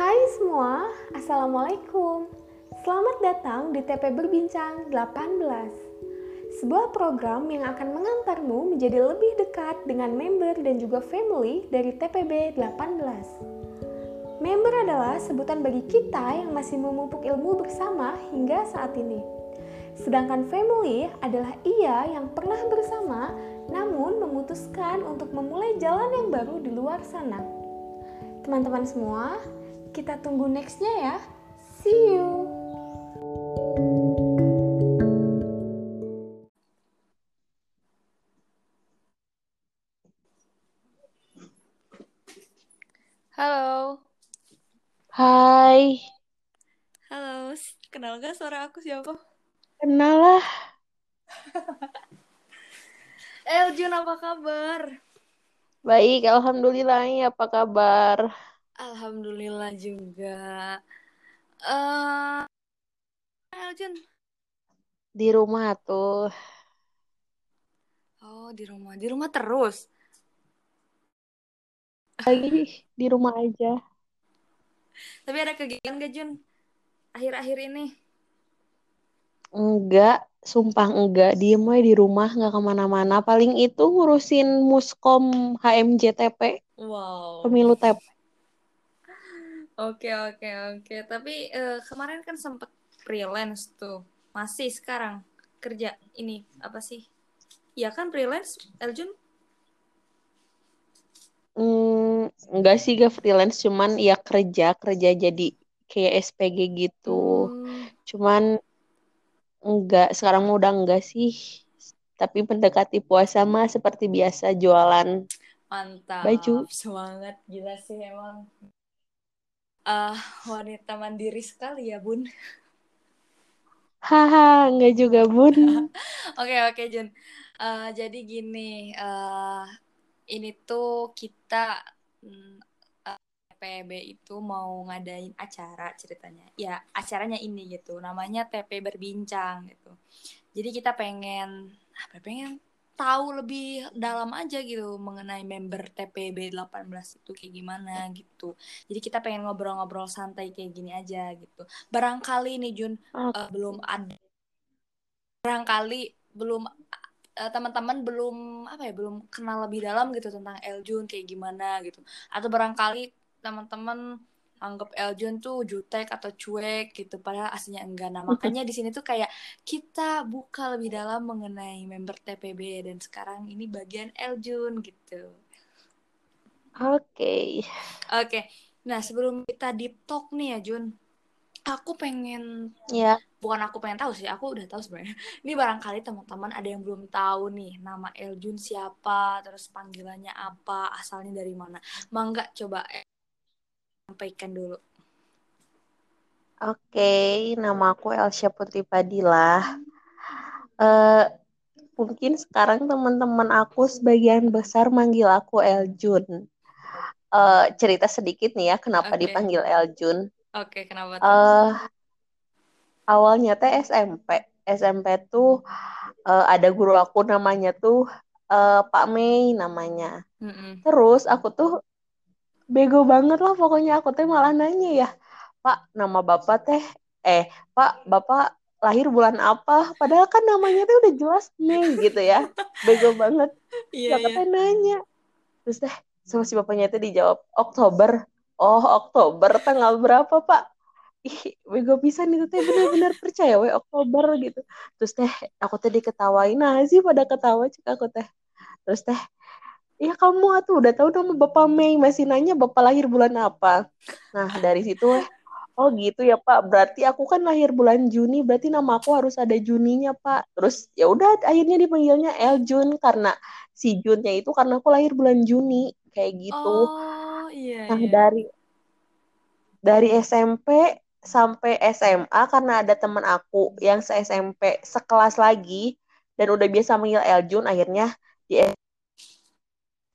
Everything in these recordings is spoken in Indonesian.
Hai semua, Assalamualaikum. Selamat datang di TP Berbincang 18. Sebuah program yang akan mengantarmu menjadi lebih dekat dengan member dan juga family dari TPB 18. Member adalah sebutan bagi kita yang masih memupuk ilmu bersama hingga saat ini. Sedangkan family adalah ia yang pernah bersama namun memutuskan untuk memulai jalan yang baru di luar sana. Teman-teman semua, kita tunggu nextnya ya. See you! Halo, Hai, halo. Kenal gak suara aku siapa? kenal lah. Eljun, apa kabar? Baik, alhamdulillah. Ini Apa kabar? Alhamdulillah juga. Eh, Eljun. Di rumah tuh. Oh, di rumah. Di rumah terus. Lagi di rumah aja. Tapi ada kegiatan gak, Jun? Akhir-akhir ini. Enggak, sumpah enggak. Diem aja di rumah, nggak ke mana-mana. Paling itu ngurusin muskom HMJTP, Wow. pemilu TP. Oke, oke, oke. Tapi eh, kemarin kan sempet freelance tuh. Masih sekarang kerja ini apa sih? Iya kan freelance, Eljun? Hmm, enggak sih, gak freelance. Cuman ya kerja, kerja jadi kayak SPG gitu. Hmm, Cuman enggak, sekarang mah udah enggak sih. Tapi mendekati puasa mah seperti biasa jualan mantap. baju. Semangat gila sih emang. Ah wanita mandiri sekali ya, Bun. Haha, enggak juga bun. Oke, oke, Jun. Eh, jadi gini, eh ini tuh kita mm, eh, TPB itu mau ngadain acara ceritanya. Ya, acaranya ini gitu. Namanya TP Berbincang gitu. Jadi kita pengen apa ya, pengen tahu lebih dalam aja gitu mengenai member TPB 18 itu kayak gimana gitu. Jadi kita pengen ngobrol-ngobrol santai kayak gini aja gitu. Barangkali nih Jun eh, belum ada barangkali belum eh, teman-teman belum apa ya belum kenal lebih dalam gitu tentang Eljun kayak gimana gitu atau barangkali teman-teman anggap Eljun tuh jutek atau cuek gitu padahal aslinya enggak nah makanya di sini tuh kayak kita buka lebih dalam mengenai member TPB dan sekarang ini bagian Eljun gitu Oke. oke nah sebelum kita deep talk nih ya Jun aku pengen Ya, bukan aku pengen tahu sih, aku udah tahu sebenarnya. Ini barangkali teman-teman ada yang belum tahu nih nama Eljun siapa, terus panggilannya apa, asalnya dari mana. Mangga coba sampaikan dulu. oke. Nama aku Elsya Putri Padilla. Eh, mungkin sekarang teman-teman aku sebagian besar manggil aku Eljun. Eh, cerita sedikit nih ya, kenapa Oke. dipanggil Eljun. Oke, kenapa tuh? Eh, awalnya teh SMP. SMP tuh eh, ada guru aku namanya tuh eh, Pak Mei namanya. Mm-mm. Terus aku tuh bego banget lah pokoknya aku teh malah nanya ya, Pak, nama Bapak teh eh Pak, Bapak lahir bulan apa? Padahal kan namanya tuh udah jelas Mei gitu ya. Bego banget. Iya, Ya iya. katanya nanya. Terus teh sama si bapaknya itu dijawab Oktober. Oh, Oktober tanggal berapa, Pak? Ih, bego pisan itu teh bener-bener percaya we Oktober gitu. Terus teh aku teh diketawain nah sih pada ketawa cek aku teh. Terus teh ya kamu atuh udah tahu nama Bapak Mei masih nanya Bapak lahir bulan apa. Nah, dari situ Oh gitu ya Pak, berarti aku kan lahir bulan Juni, berarti nama aku harus ada Juninya Pak. Terus ya udah akhirnya dipanggilnya El Jun karena si Junnya itu karena aku lahir bulan Juni kayak gitu. Oh, iya, Nah iya. dari dari SMP sampai SMA karena ada teman aku yang se SMP sekelas lagi dan udah biasa manggil El Jun, akhirnya di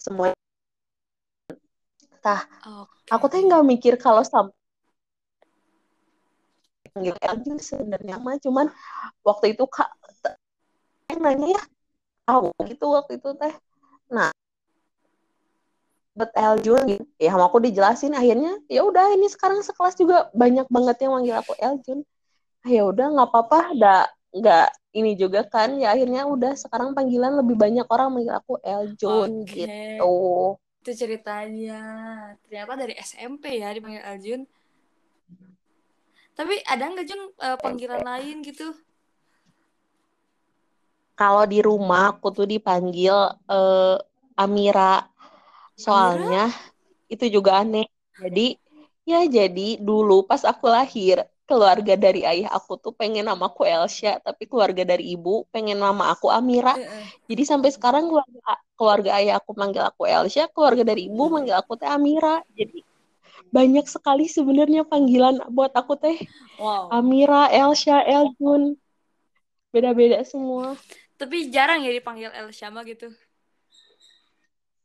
semua. Tah, Oke. aku teh nggak mikir kalau sampai panggil sebenarnya mah cuman waktu itu kak nanya ya tahu gitu waktu itu teh. Nah buat Eljun gitu. Ya sama aku dijelasin akhirnya ya udah ini sekarang sekelas juga banyak banget yang manggil aku Eljun. Ah, ya udah nggak apa-apa, nggak nggak ini juga kan ya akhirnya udah sekarang panggilan lebih banyak orang manggil aku Eljun Oke. gitu. Itu ceritanya. Ternyata dari SMP ya dipanggil Aljun. Tapi ada nggak Jun eh, panggilan lain gitu? Kalau di rumah aku tuh dipanggil eh, Amira. Soalnya itu juga aneh. Jadi ya jadi dulu pas aku lahir keluarga dari ayah aku tuh pengen namaku Elsha, tapi keluarga dari ibu pengen nama aku Amira. Heeh. Jadi sampai sekarang keluarga keluarga ayah aku manggil aku Elsha, keluarga dari ibu manggil aku teh Amira. Jadi banyak sekali sebenarnya panggilan buat aku teh Wow. Amira, Elsha, Eljun. Beda-beda semua. Tapi jarang ya dipanggil El Syama gitu.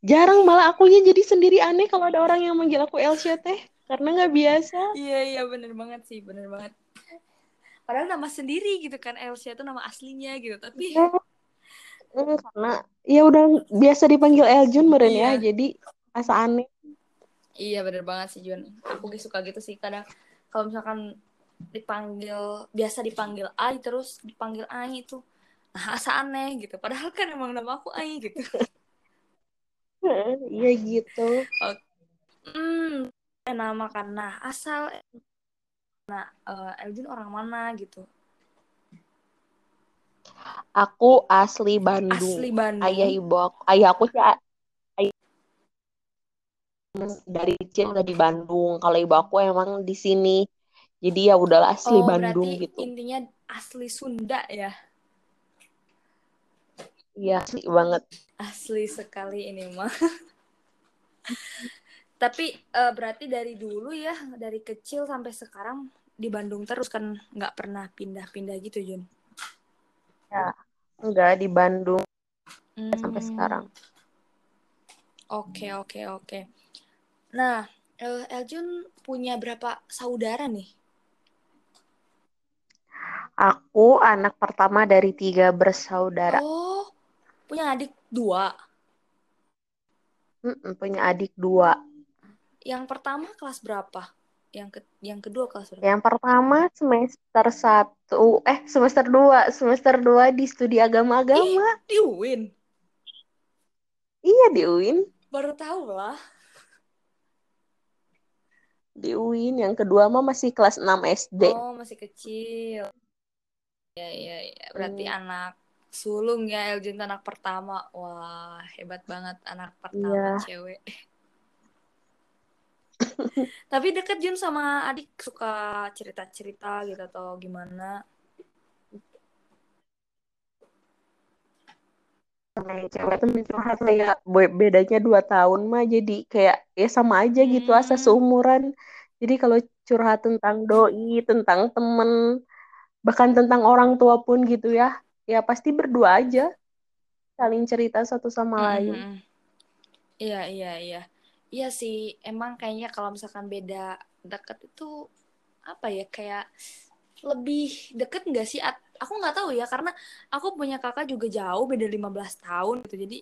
Jarang malah akunya jadi sendiri aneh kalau ada orang yang manggil aku Elsha teh. Karena nggak biasa. Iya iya bener banget sih, bener banget. Padahal nama sendiri gitu kan Elsia itu nama aslinya gitu, tapi Hmm, karena ya udah biasa dipanggil Eljun meren ya. Iya. Jadi asa aneh. iya bener banget sih Jun. Aku suka gitu sih kadang kalau misalkan dipanggil biasa dipanggil Ai terus dipanggil Ai itu nah, asa aneh gitu. Padahal kan emang nama aku Ai gitu. Iya gitu. Hmm, eh, nama kan. Nah, asal nah eh, Eljun orang mana gitu. Aku asli Bandung. Asli Bandung. Ayah ibu aku, ayah aku sih ayah dari kecil udah di Bandung. Kalau ibu aku emang di sini. Jadi ya udahlah asli oh, Bandung berarti gitu. intinya asli Sunda ya. Iya, asli banget. Asli sekali ini mah. Tapi eh, berarti dari dulu ya, dari kecil sampai sekarang di Bandung terus kan nggak pernah pindah-pindah gitu Jun. Enggak di Bandung sampai Hmm, sekarang. Oke oke oke. Nah, eh, Eljun punya berapa saudara nih? Aku anak pertama dari tiga bersaudara. Oh, punya adik dua. Mm-mm, punya adik dua. Yang pertama kelas berapa? Yang ke yang kedua kelas berapa? Yang pertama semester satu, eh semester dua, semester dua di studi agama-agama. Di UIN. Iya di UIN, Baru tahu lah. di UIN. Yang kedua mah masih kelas 6 SD. Oh, masih kecil. Ya, ya, ya. Berarti Hmm. anak sulung ya, Eljun anak pertama. Wah, hebat banget anak pertama Iya. cewek. Tapi deket Jun sama adik suka cerita-cerita gitu atau gimana? Sama cewek tuh curhat lah ya. Be- Bedanya dua tahun mah jadi kayak ya sama aja gitu asa Hmm. seumuran. Jadi kalau curhat tentang doi, tentang temen, bahkan tentang orang tua pun gitu ya, ya pasti berdua aja saling cerita satu sama lain. Mm-mm. Iya, iya, iya. Iya sih, emang kayaknya kalau misalkan beda deket itu apa ya kayak lebih deket nggak sih? Aku nggak tahu ya karena aku punya kakak juga jauh beda 15 tahun gitu. Jadi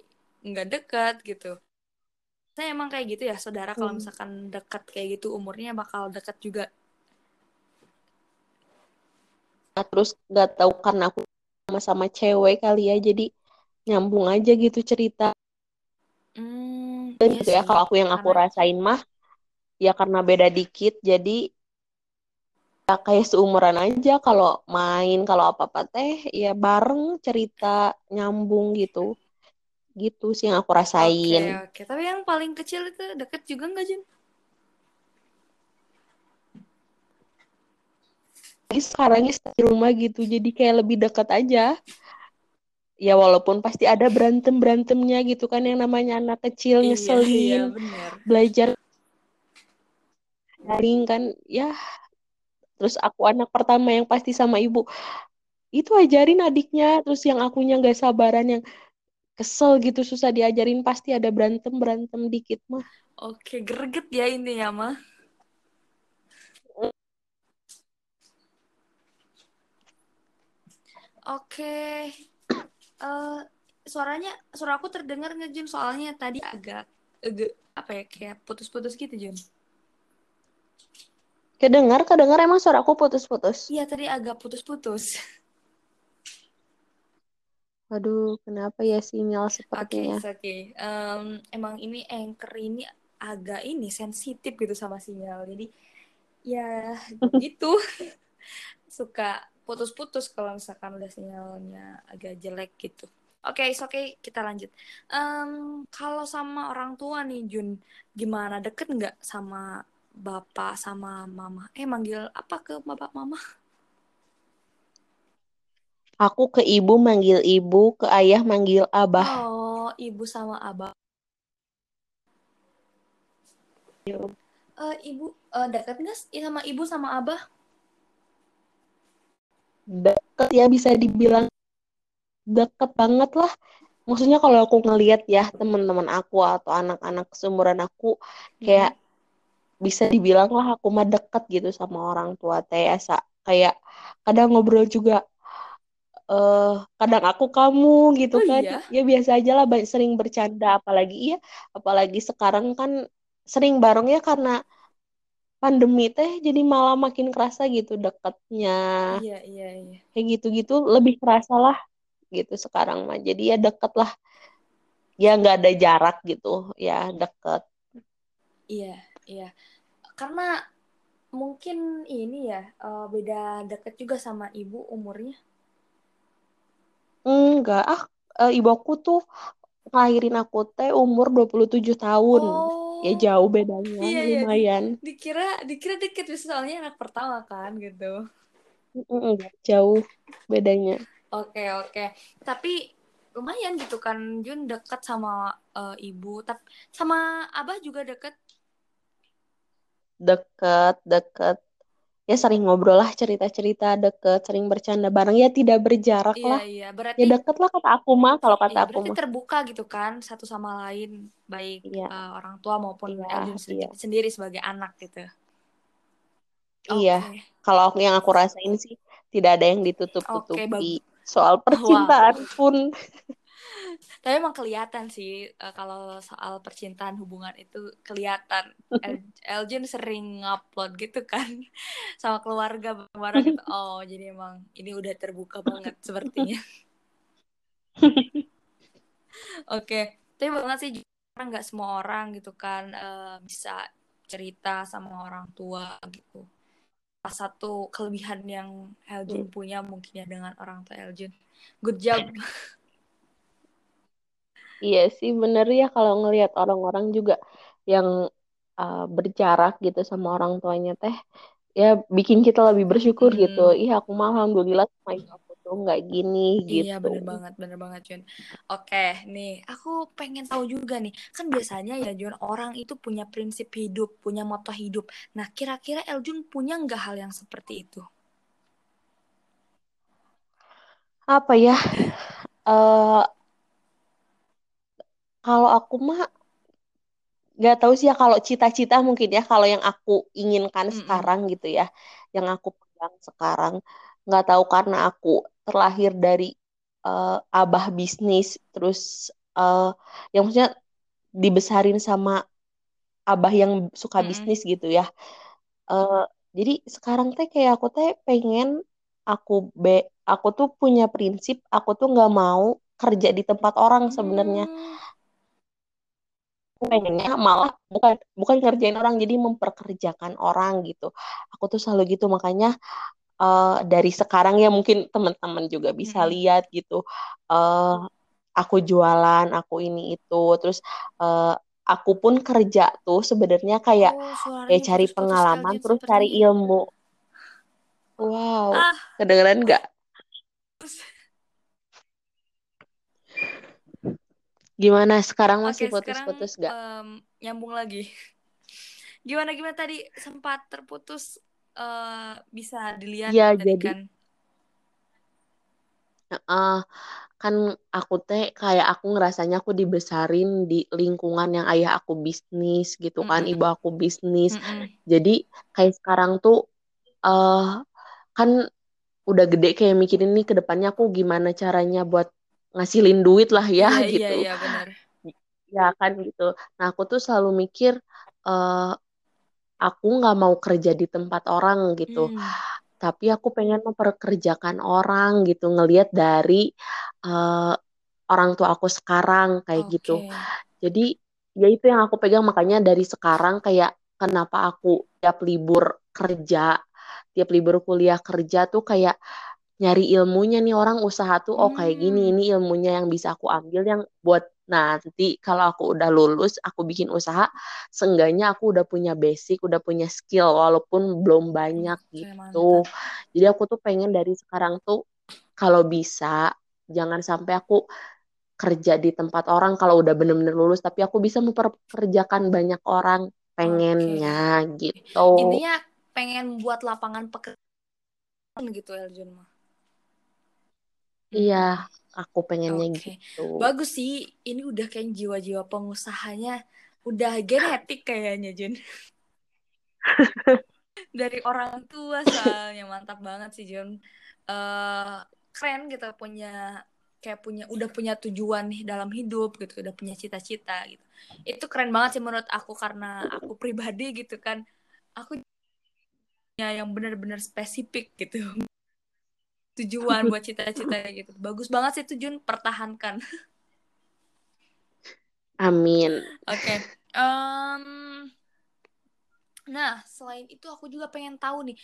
nggak deket gitu. Saya emang kayak gitu ya, saudara kalau Hmm. misalkan deket kayak gitu umurnya bakal deket juga. Nah, terus nggak tahu karena aku sama-sama cewek kali ya, jadi nyambung aja gitu cerita Hmm, Dan iya gitu ya. Kalau aku yang aku Karena rasain mah ya karena beda dikit, jadi ya kayak seumuran aja kalau main kalau apa-apa teh ya bareng cerita nyambung gitu. Gitu sih yang aku oke, rasain. oke. Tapi yang paling kecil itu deket juga nggak, Jun? Jadi sekarang di rumah gitu, jadi kayak lebih dekat aja. Ya walaupun pasti ada berantem-berantemnya gitu kan yang namanya anak kecil Iya, iya, ngeselin, bener. belajar daring kan. Ya, terus aku anak pertama yang pasti sama ibu. Itu ajarin adiknya, terus yang akunya nggak sabaran yang kesel gitu susah diajarin pasti ada berantem-berantem dikit mah. Oke, greget ya intinya mah. Oke. Eh suaranya suara aku terdengar nggak Jun? Soalnya tadi agak agak apa ya kayak putus-putus gitu Jun. Kedengar, kedengar emang suaraku putus-putus. Iya tadi agak putus-putus. Aduh, kenapa ya sinyal Oke, sepertinya? it's okay. Em, emang ini anchor ini agak ini sensitif gitu sama sinyal. Jadi ya gitu. Suka putus-putus kalau misalkan udah sinyalnya agak jelek gitu. Oke, it's okay. Kita lanjut. Em, kalau sama orang tua nih Jun, gimana? Deket nggak sama bapak sama mama? Eh manggil apa ke bapak mama? Aku ke ibu manggil ibu, ke ayah manggil abah. Oh, ibu sama abah. Eh, ibu eh, deket nggak sih sama ibu sama abah? Deket ya bisa dibilang. Deket banget lah. Maksudnya kalau aku ngelihat ya teman-teman aku atau anak-anak seumuran aku kayak bisa dibilang lah aku mah deket gitu sama orang tua teh asa kayak kadang ngobrol juga eh kadang aku kamu gitu Oh kan. iya? ya biasa aja lah sering bercanda. Apalagi iya apalagi sekarang kan sering bareng ya karena pandemi teh jadi malah makin kerasa gitu deketnya Iya, iya, iya. kayak gitu-gitu lebih kerasa lah gitu sekarang mah jadi ya deket lah ya nggak ada jarak gitu ya deket Iya, iya. Karena mungkin ini ya eh, beda deket juga sama ibu umurnya. enggak ah eh, ibu aku tuh ngelahirin aku teh umur 27 tahun ya Oh, jauh bedanya iya iya lumayan dikira dikira deket soalnya anak pertama kan gitu. Mm, enggak jauh bedanya Oke, oke. Tapi lumayan gitu kan Jun deket sama eh, ibu. Tapi sama abah juga deket. deket deket ya sering ngobrol lah cerita-cerita deket sering bercanda bareng. Ya tidak berjarak Iya, lah. iya. ya Berarti deket lah kata aku mah kalau kata Iya, aku mah. terbuka gitu kan satu sama lain, baik iya. eh, orang tua maupun iya Eljun iya. sendiri, sendiri sebagai anak gitu. iya. Oke, kalau yang aku rasain sih tidak ada yang ditutup-tutupi. Bagus. soal Wow. percintaan pun Tapi emang kelihatan sih eh, kalau soal percintaan hubungan itu kelihatan. El Eljun sering ngupload gitu kan sama keluarga bareng gitu. Oh, jadi emang ini udah terbuka banget sepertinya. Oke, tapi banget sih orang nggak semua orang gitu kan eh, bisa cerita sama orang tua gitu. Salah satu kelebihan yang Eljun Hmm. punya mungkin ya dengan orang tua Eljun. Good job. Iya sih bener ya kalau ngelihat orang-orang juga yang uh, berjarak gitu sama orang tuanya teh ya bikin kita lebih bersyukur gitu. Mm-mm. Iya aku mah alhamdulillah sama aku tuh nggak gini Iya bener gitu. banget, bener banget Jun. Oke, nih aku pengen tahu juga nih, kan biasanya ya Jun orang itu punya prinsip hidup, punya moto hidup. Nah kira-kira Eljun punya nggak hal yang seperti itu? Apa ya? eh kalau aku mah nggak tahu sih ya kalau cita-cita mungkin ya kalau yang aku inginkan Mm-mm. sekarang gitu ya, yang aku pegang sekarang nggak tahu karena aku terlahir dari eh, abah bisnis terus eh yang maksudnya dibesarin sama abah yang suka Mm-mm. bisnis gitu ya. Eh, jadi sekarang teh kayak aku teh pengen aku be aku tuh punya prinsip aku tuh nggak mau kerja di tempat orang sebenarnya. Hmm, Aku pengennya malah bukan bukan ngerjain orang jadi memperkerjakan orang gitu. Aku tuh selalu gitu makanya eh, dari sekarang ya mungkin teman-teman juga bisa mm-mm. lihat gitu. eh aku jualan, aku ini itu, terus eh, aku pun kerja tuh sebenarnya kayak Oh ya cari pengalaman terus cari ilmu. Wow, Ah, kedengeran nggak? Gimana sekarang masih putus-putus nggak? em, nyambung lagi. Gimana gimana tadi sempat terputus eh, bisa dilihat Ya tadi jadi kan? eh, kan aku teh kayak aku ngerasanya aku dibesarin di lingkungan yang ayah aku bisnis gitu kan, Mm-mm. ibu aku bisnis. Mm-mm. Jadi kayak sekarang tuh eh kan udah gede kayak mikirin nih ke depannya aku gimana caranya buat ngasilin duit lah ya Iya iya gitu. iya benar. ya kan gitu nah aku tuh selalu mikir uh, aku nggak mau kerja di tempat orang gitu hmm. tapi aku pengen memperkerjakan orang gitu ngelihat dari uh, orang tua aku sekarang kayak okay. gitu jadi ya itu yang aku pegang makanya dari sekarang kayak kenapa aku tiap libur kerja tiap libur kuliah kerja tuh kayak nyari ilmunya nih orang usaha tuh oh kayak gini hmm. ini ilmunya yang bisa aku ambil yang buat nanti kalau aku udah lulus aku bikin usaha seenggaknya aku udah punya basic udah punya skill walaupun belum banyak gitu jadi aku tuh pengen dari sekarang tuh kalau bisa jangan sampai aku kerja di tempat orang kalau udah bener-bener lulus tapi aku bisa memperkerjakan banyak orang pengennya okay. gitu intinya pengen buat lapangan pekerjaan gitu Eljun mah Iya, aku pengennya okay. gitu. Bagus sih, ini udah kayak jiwa-jiwa pengusahanya udah genetik kayaknya Jun. Dari orang tua soalnya mantap banget sih Jun. Uh, keren gitu punya kayak punya udah punya tujuan nih dalam hidup gitu, udah punya cita-cita gitu. Itu keren banget sih menurut aku karena aku pribadi gitu kan. Aku yang benar-benar spesifik gitu tujuan buat cita-cita gitu. Bagus banget sih tujuan pertahankan. Amin. Oke. Okay. Um, nah, selain itu aku juga pengen tahu nih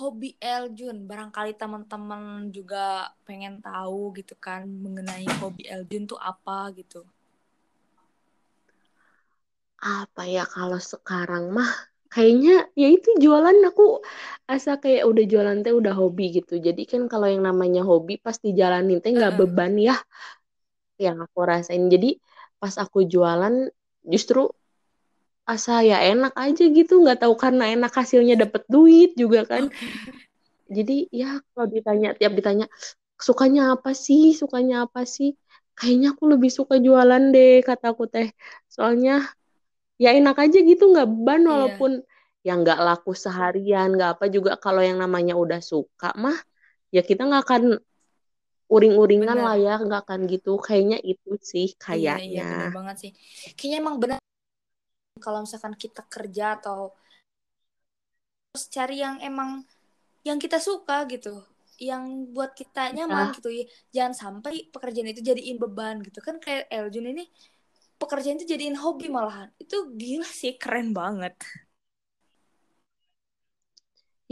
hobi Eljun. Barangkali teman-teman juga pengen tahu gitu kan mengenai hobi Eljun tuh apa gitu. Apa ya kalau sekarang mah kayaknya ya itu jualan aku asa kayak udah jualan teh udah hobi gitu. Jadi kan kalau yang namanya hobi pasti jalanin teh nggak uh. beban ya yang aku rasain. Jadi pas aku jualan justru asa ya enak aja gitu. Nggak tahu karena enak hasilnya dapet duit juga kan. Okay. jadi ya kalau ditanya tiap ditanya sukanya apa sih? Sukanya apa sih? Kayaknya aku lebih suka jualan deh kataku teh. Soalnya ya enak aja gitu nggak beban iya. walaupun yang nggak laku seharian nggak apa juga. Kalau yang namanya udah suka mah ya kita nggak akan uring-uringan lah ya nggak akan gitu. Kayaknya itu sih kayaknya iya, iya bener banget sih. Kayaknya emang benar. Kalau misalkan kita kerja atau terus cari yang emang yang kita suka gitu yang buat kita nyaman ya. gitu ya. Jangan sampai pekerjaan itu jadiin beban gitu. Kan kayak Eljun ini pekerjaan itu jadiin hobi malahan. Itu gila sih keren banget.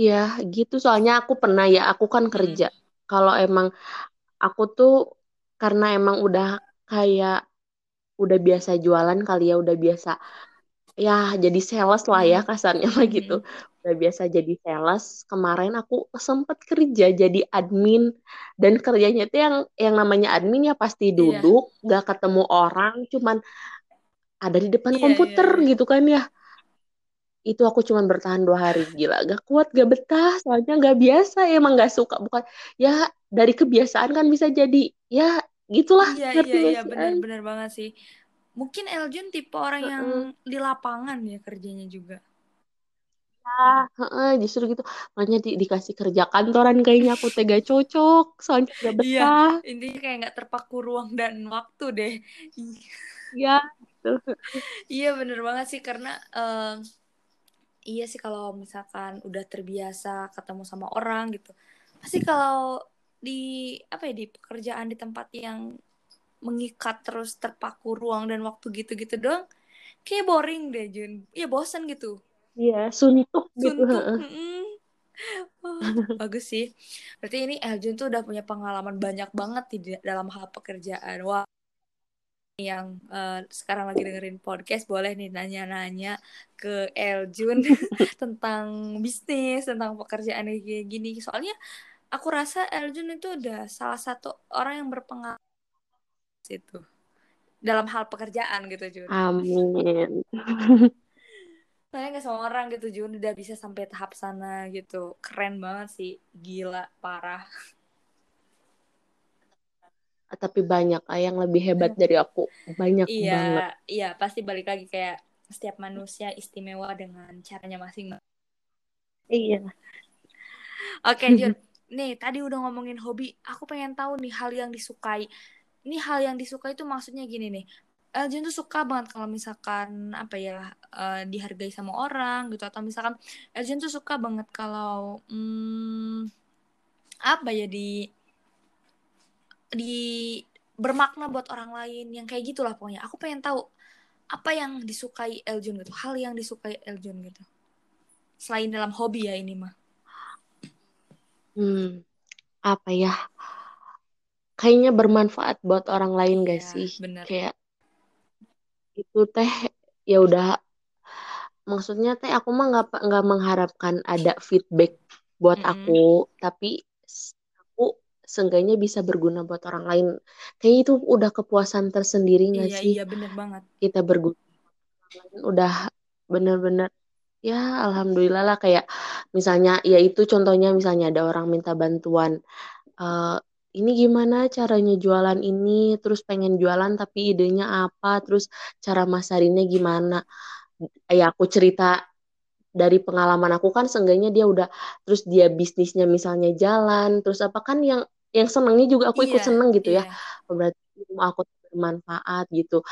Ya gitu. Soalnya aku pernah ya aku kan kerja. Hmm. kalau emang aku tuh karena emang udah kayak udah biasa jualan kali ya udah biasa ya jadi sales lah ya kasarnya mah gitu udah biasa jadi sales kemarin aku sempet kerja jadi admin. Dan kerjanya itu yang yang namanya admin ya pasti iya. duduk yeah. gak ketemu orang cuman ada di depan yeah, komputer yeah, yeah. gitu kan ya. Itu aku cuman bertahan dua hari. Gila gak kuat gak betah soalnya gak biasa emang gak suka. Bukan ya dari kebiasaan kan bisa jadi ya gitulah iya iya iya. benar-benar banget sih. Mungkin Eljun tipe orang yang di lapangan ya kerjanya juga ya uh, justru gitu. Makanya di, dikasih kerja kantoran kayaknya aku tega cocok soalnya gak iya, betah. iya, intinya kayak nggak terpaku ruang dan waktu deh. Iya gitu. iya bener banget sih karena uh, iya sih kalau misalkan udah terbiasa ketemu sama orang gitu. Pasti kalau di apa ya di pekerjaan di tempat yang mengikat terus terpaku ruang dan waktu gitu-gitu doang kayak boring deh Jun. Ya bosan gitu iya suntuk gitu suntuk oh, bagus sih berarti ini Eljun tuh udah punya pengalaman banyak banget di dalam hal pekerjaan wah yang uh, sekarang lagi dengerin podcast boleh nih nanya-nanya ke Eljun tentang bisnis, tentang pekerjaan kayak gini. Soalnya aku rasa Eljun itu udah salah satu orang yang berpengaruh itu dalam hal pekerjaan gitu Jun. Amin. Saya nggak semua orang gitu Jun. Udah bisa sampai tahap sana gitu. Keren banget sih, gila parah. Tapi banyak ah, yang lebih hebat dari aku. Banyak iya, banget. iya. Pasti balik lagi kayak setiap manusia istimewa dengan caranya masing-masing. Iya. Oke Jun. Nih tadi udah ngomongin hobi. Aku pengen tahu nih hal yang disukai. Ini hal yang disukai itu maksudnya gini nih Eljun tuh suka banget kalau misalkan apa ya uh, dihargai sama orang gitu. Atau misalkan Eljun tuh suka banget kalau hmm, apa ya di di bermakna buat orang lain yang kayak gitulah pokoknya. Aku pengen tahu apa yang disukai Eljun gitu? Hal yang disukai Eljun gitu. Selain dalam hobi ya ini mah. Hmm apa ya? Kayaknya bermanfaat buat orang lain gak sih? bener. kayak itu teh ya udah. Maksudnya teh aku mah nggak nggak mengharapkan ada feedback buat mm -hmm. aku. Tapi aku seenggaknya bisa berguna buat orang lain. Kayak itu udah kepuasan tersendiri nggak iya, sih? iya bener banget. Kita berguna udah bener-bener ya alhamdulillah lah. Kayak misalnya ya itu contohnya misalnya ada orang minta bantuan uh, ini gimana caranya jualan ini, terus pengen jualan tapi idenya apa, terus cara masarinnya gimana. Ya aku cerita dari pengalaman aku kan seenggaknya dia udah terus dia bisnisnya misalnya jalan, terus apa kan yang yang senengnya juga aku ikut iya, seneng gitu ya. iya. ya. Berarti aku bermanfaat gitu.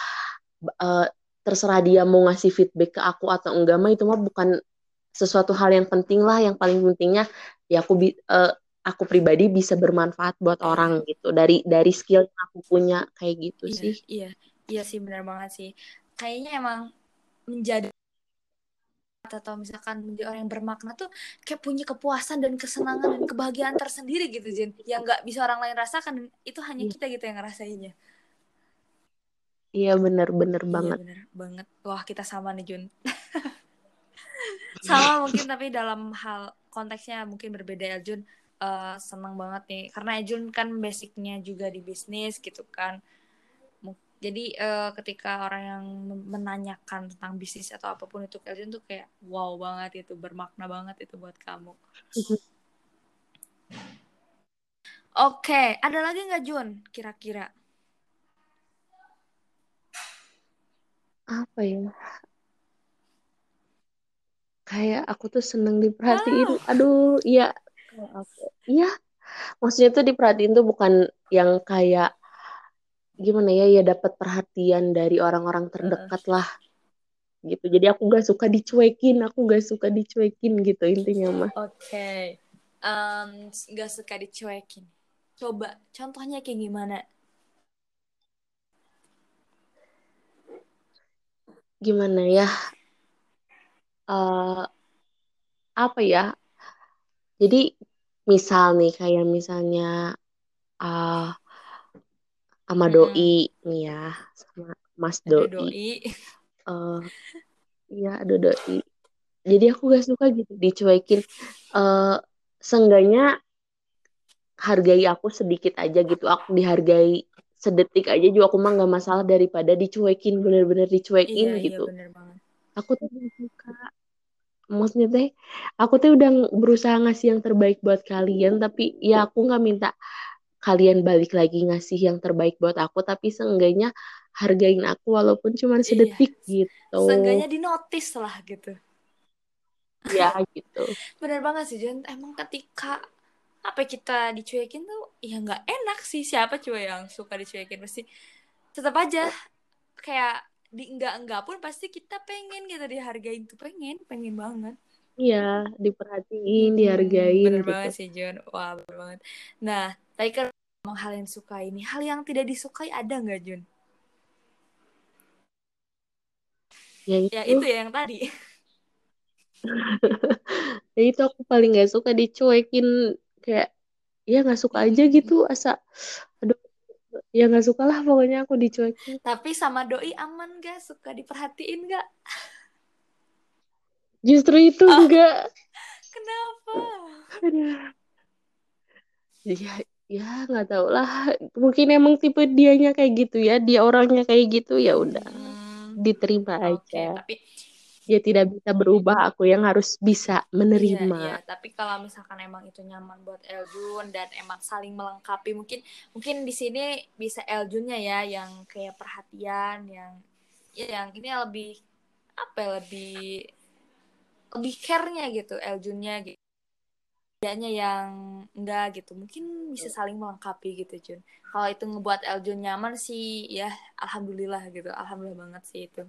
Uh, terserah dia mau ngasih feedback ke aku atau enggak mah itu mah bukan sesuatu hal yang penting lah yang paling pentingnya ya aku uh, aku pribadi bisa bermanfaat buat orang gitu. Dari dari skill yang aku punya kayak gitu iya, sih. iya. Iya sih benar banget sih. Kayaknya emang menjadi atau misalkan menjadi orang yang bermakna tuh kayak punya kepuasan dan kesenangan dan kebahagiaan tersendiri gitu Jen yang nggak bisa orang lain rasakan itu hanya iya. kita gitu yang ngerasainnya. Iya bener bener iya, banget. bener banget. Wah kita sama nih Jun. Sama mungkin tapi dalam hal konteksnya mungkin berbeda ya Jun uh, senang banget nih karena Ejun kan basicnya juga di bisnis gitu kan jadi uh, ketika orang yang menanyakan tentang bisnis atau apa pun itu ke Ejun tuh kayak wow banget itu bermakna banget itu buat kamu Oke, okay. ada lagi nggak Jun kira-kira? Apa ya? Kayak aku tuh seneng diperhatiin. Ah. Aduh, iya Iya, maksudnya tuh diperhatiin tuh bukan yang kayak gimana ya ya dapat perhatian dari orang-orang terdekat lah. Gitu. Jadi aku gak suka dicuekin aku gak suka dicuekin gitu intinya mah oke. Okay. um, gak suka dicuekin. Coba contohnya kayak gimana? Gimana ya? Uh, apa ya? Jadi misal nih kayak misalnya uh, sama doi hmm. nih ya sama Mas doi. doi. Uh, iya ada doi. Jadi aku gak suka gitu dicuekin. Uh, seenggaknya hargai aku sedikit aja gitu. Aku dihargai sedetik aja juga aku mah gak masalah daripada dicuekin bener-bener dicuekin iya, iya gitu. Iya, bener banget. Aku tuh gak suka maksudnya teh aku tuh udah berusaha ngasih yang terbaik buat kalian tapi ya aku nggak minta kalian balik lagi ngasih yang terbaik buat aku tapi seenggaknya hargain aku walaupun cuma iya. sedetik iya. gitu. Seenggaknya di notice lah gitu. Ya gitu. Bener banget sih Jen. Emang ketika apa kita dicuekin tuh ya nggak enak sih. Siapa coba yang suka dicuekin? Pasti tetap aja kayak di enggak enggak pun pasti kita pengen gitu dihargain tuh. Pengen pengen banget. Iya diperhatiin hmm, dihargain bener gitu. banget sih John wah bener banget. Nah tadi kan ngomong hal yang disukai ini hal yang tidak disukai ada nggak Jun? Ya itu ya itu. ya yang tadi. Ya itu aku paling gak suka dicuekin kayak ya nggak suka aja gitu asa ya nggak suka lah pokoknya aku dicuekin. Tapi sama doi aman gak suka diperhatiin gak justru itu oh. enggak kenapa? Ya ya nggak tahu lah. Mungkin emang tipe dianya kayak gitu ya. Dia orangnya kayak gitu ya udah. Hmm. diterima okay, aja. tapi ya tidak bisa berubah aku yang harus bisa menerima. iya, iya. tapi kalau misalkan emang itu nyaman buat Eljun dan emang saling melengkapi mungkin mungkin di sini bisa Eljunnya ya yang kayak perhatian yang ya yang ini lebih apa ya lebih lebih care-nya gitu Eljunnya gitu. Dianya yang enggak gitu. Mungkin bisa saling melengkapi gitu Jun. Kalau itu ngebuat Eljun nyaman sih ya alhamdulillah gitu. Alhamdulillah banget sih itu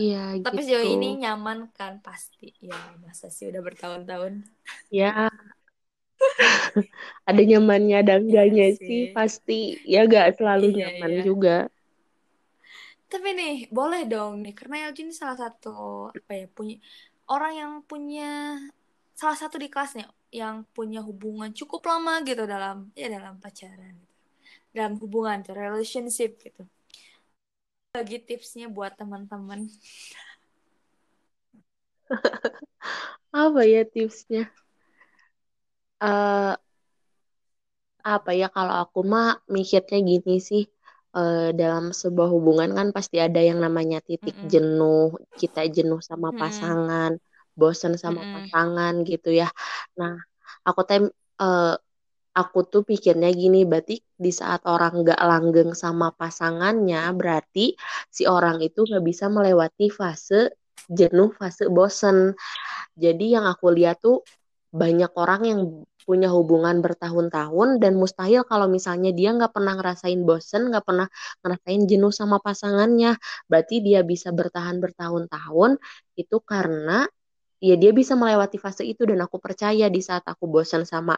Iya tapi gitu. sejauh ini nyaman kan pasti ya masa sih udah bertahun-tahun Ya, ada nyamannya dan Iya enggaknya sih. sih pasti ya gak selalu Iya, nyaman iya. juga. Tapi nih, boleh dong nih, karena Eljun ini salah satu apa ya punya orang yang punya salah satu di kelasnya yang punya hubungan cukup lama gitu dalam ya dalam pacaran gitu. dalam hubungan relationship gitu. Bagi tipsnya buat teman-teman. Apa ya tipsnya? eh apa ya kalau aku mah mikirnya gini sih eh, dalam sebuah hubungan kan pasti ada yang namanya titik Mm-mm. jenuh kita jenuh sama pasangan bosan sama Mm-mm. pasangan gitu ya nah aku tem eh, aku tuh pikirnya gini berarti di saat orang nggak langgeng sama pasangannya berarti si orang itu nggak bisa melewati fase jenuh fase bosen jadi yang aku lihat tuh banyak orang yang punya hubungan bertahun-tahun dan mustahil kalau misalnya dia nggak pernah ngerasain bosen, nggak pernah ngerasain jenuh sama pasangannya. Berarti dia bisa bertahan bertahun-tahun itu karena ya dia bisa melewati fase itu dan aku percaya di saat aku bosen sama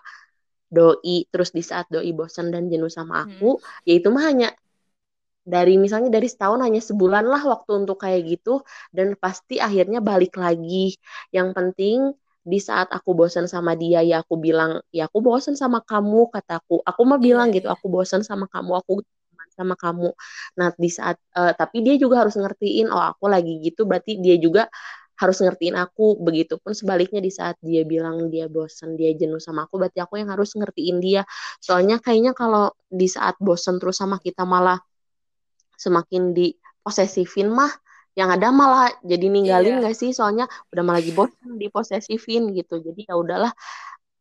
doi, terus di saat doi bosen dan jenuh sama aku, ya itu mah hanya dari misalnya dari setahun hanya sebulan lah waktu untuk kayak gitu dan pasti akhirnya balik lagi. Yang penting di saat aku bosan sama dia ya aku bilang ya aku bosan sama kamu kataku. Aku mah Iya, bilang gitu iya. aku bosan sama kamu, aku sama kamu. Nah, di saat eh, tapi dia juga harus ngertiin oh aku lagi gitu berarti dia juga harus ngertiin aku. Begitupun sebaliknya di saat dia bilang dia bosan, dia jenuh sama aku berarti aku yang harus ngertiin dia. Soalnya kayaknya kalau di saat bosan terus sama kita malah semakin di posesifin mah yang ada malah jadi ninggalin Iya. gak sih soalnya udah malah lagi bosan di posesifin gitu jadi ya udahlah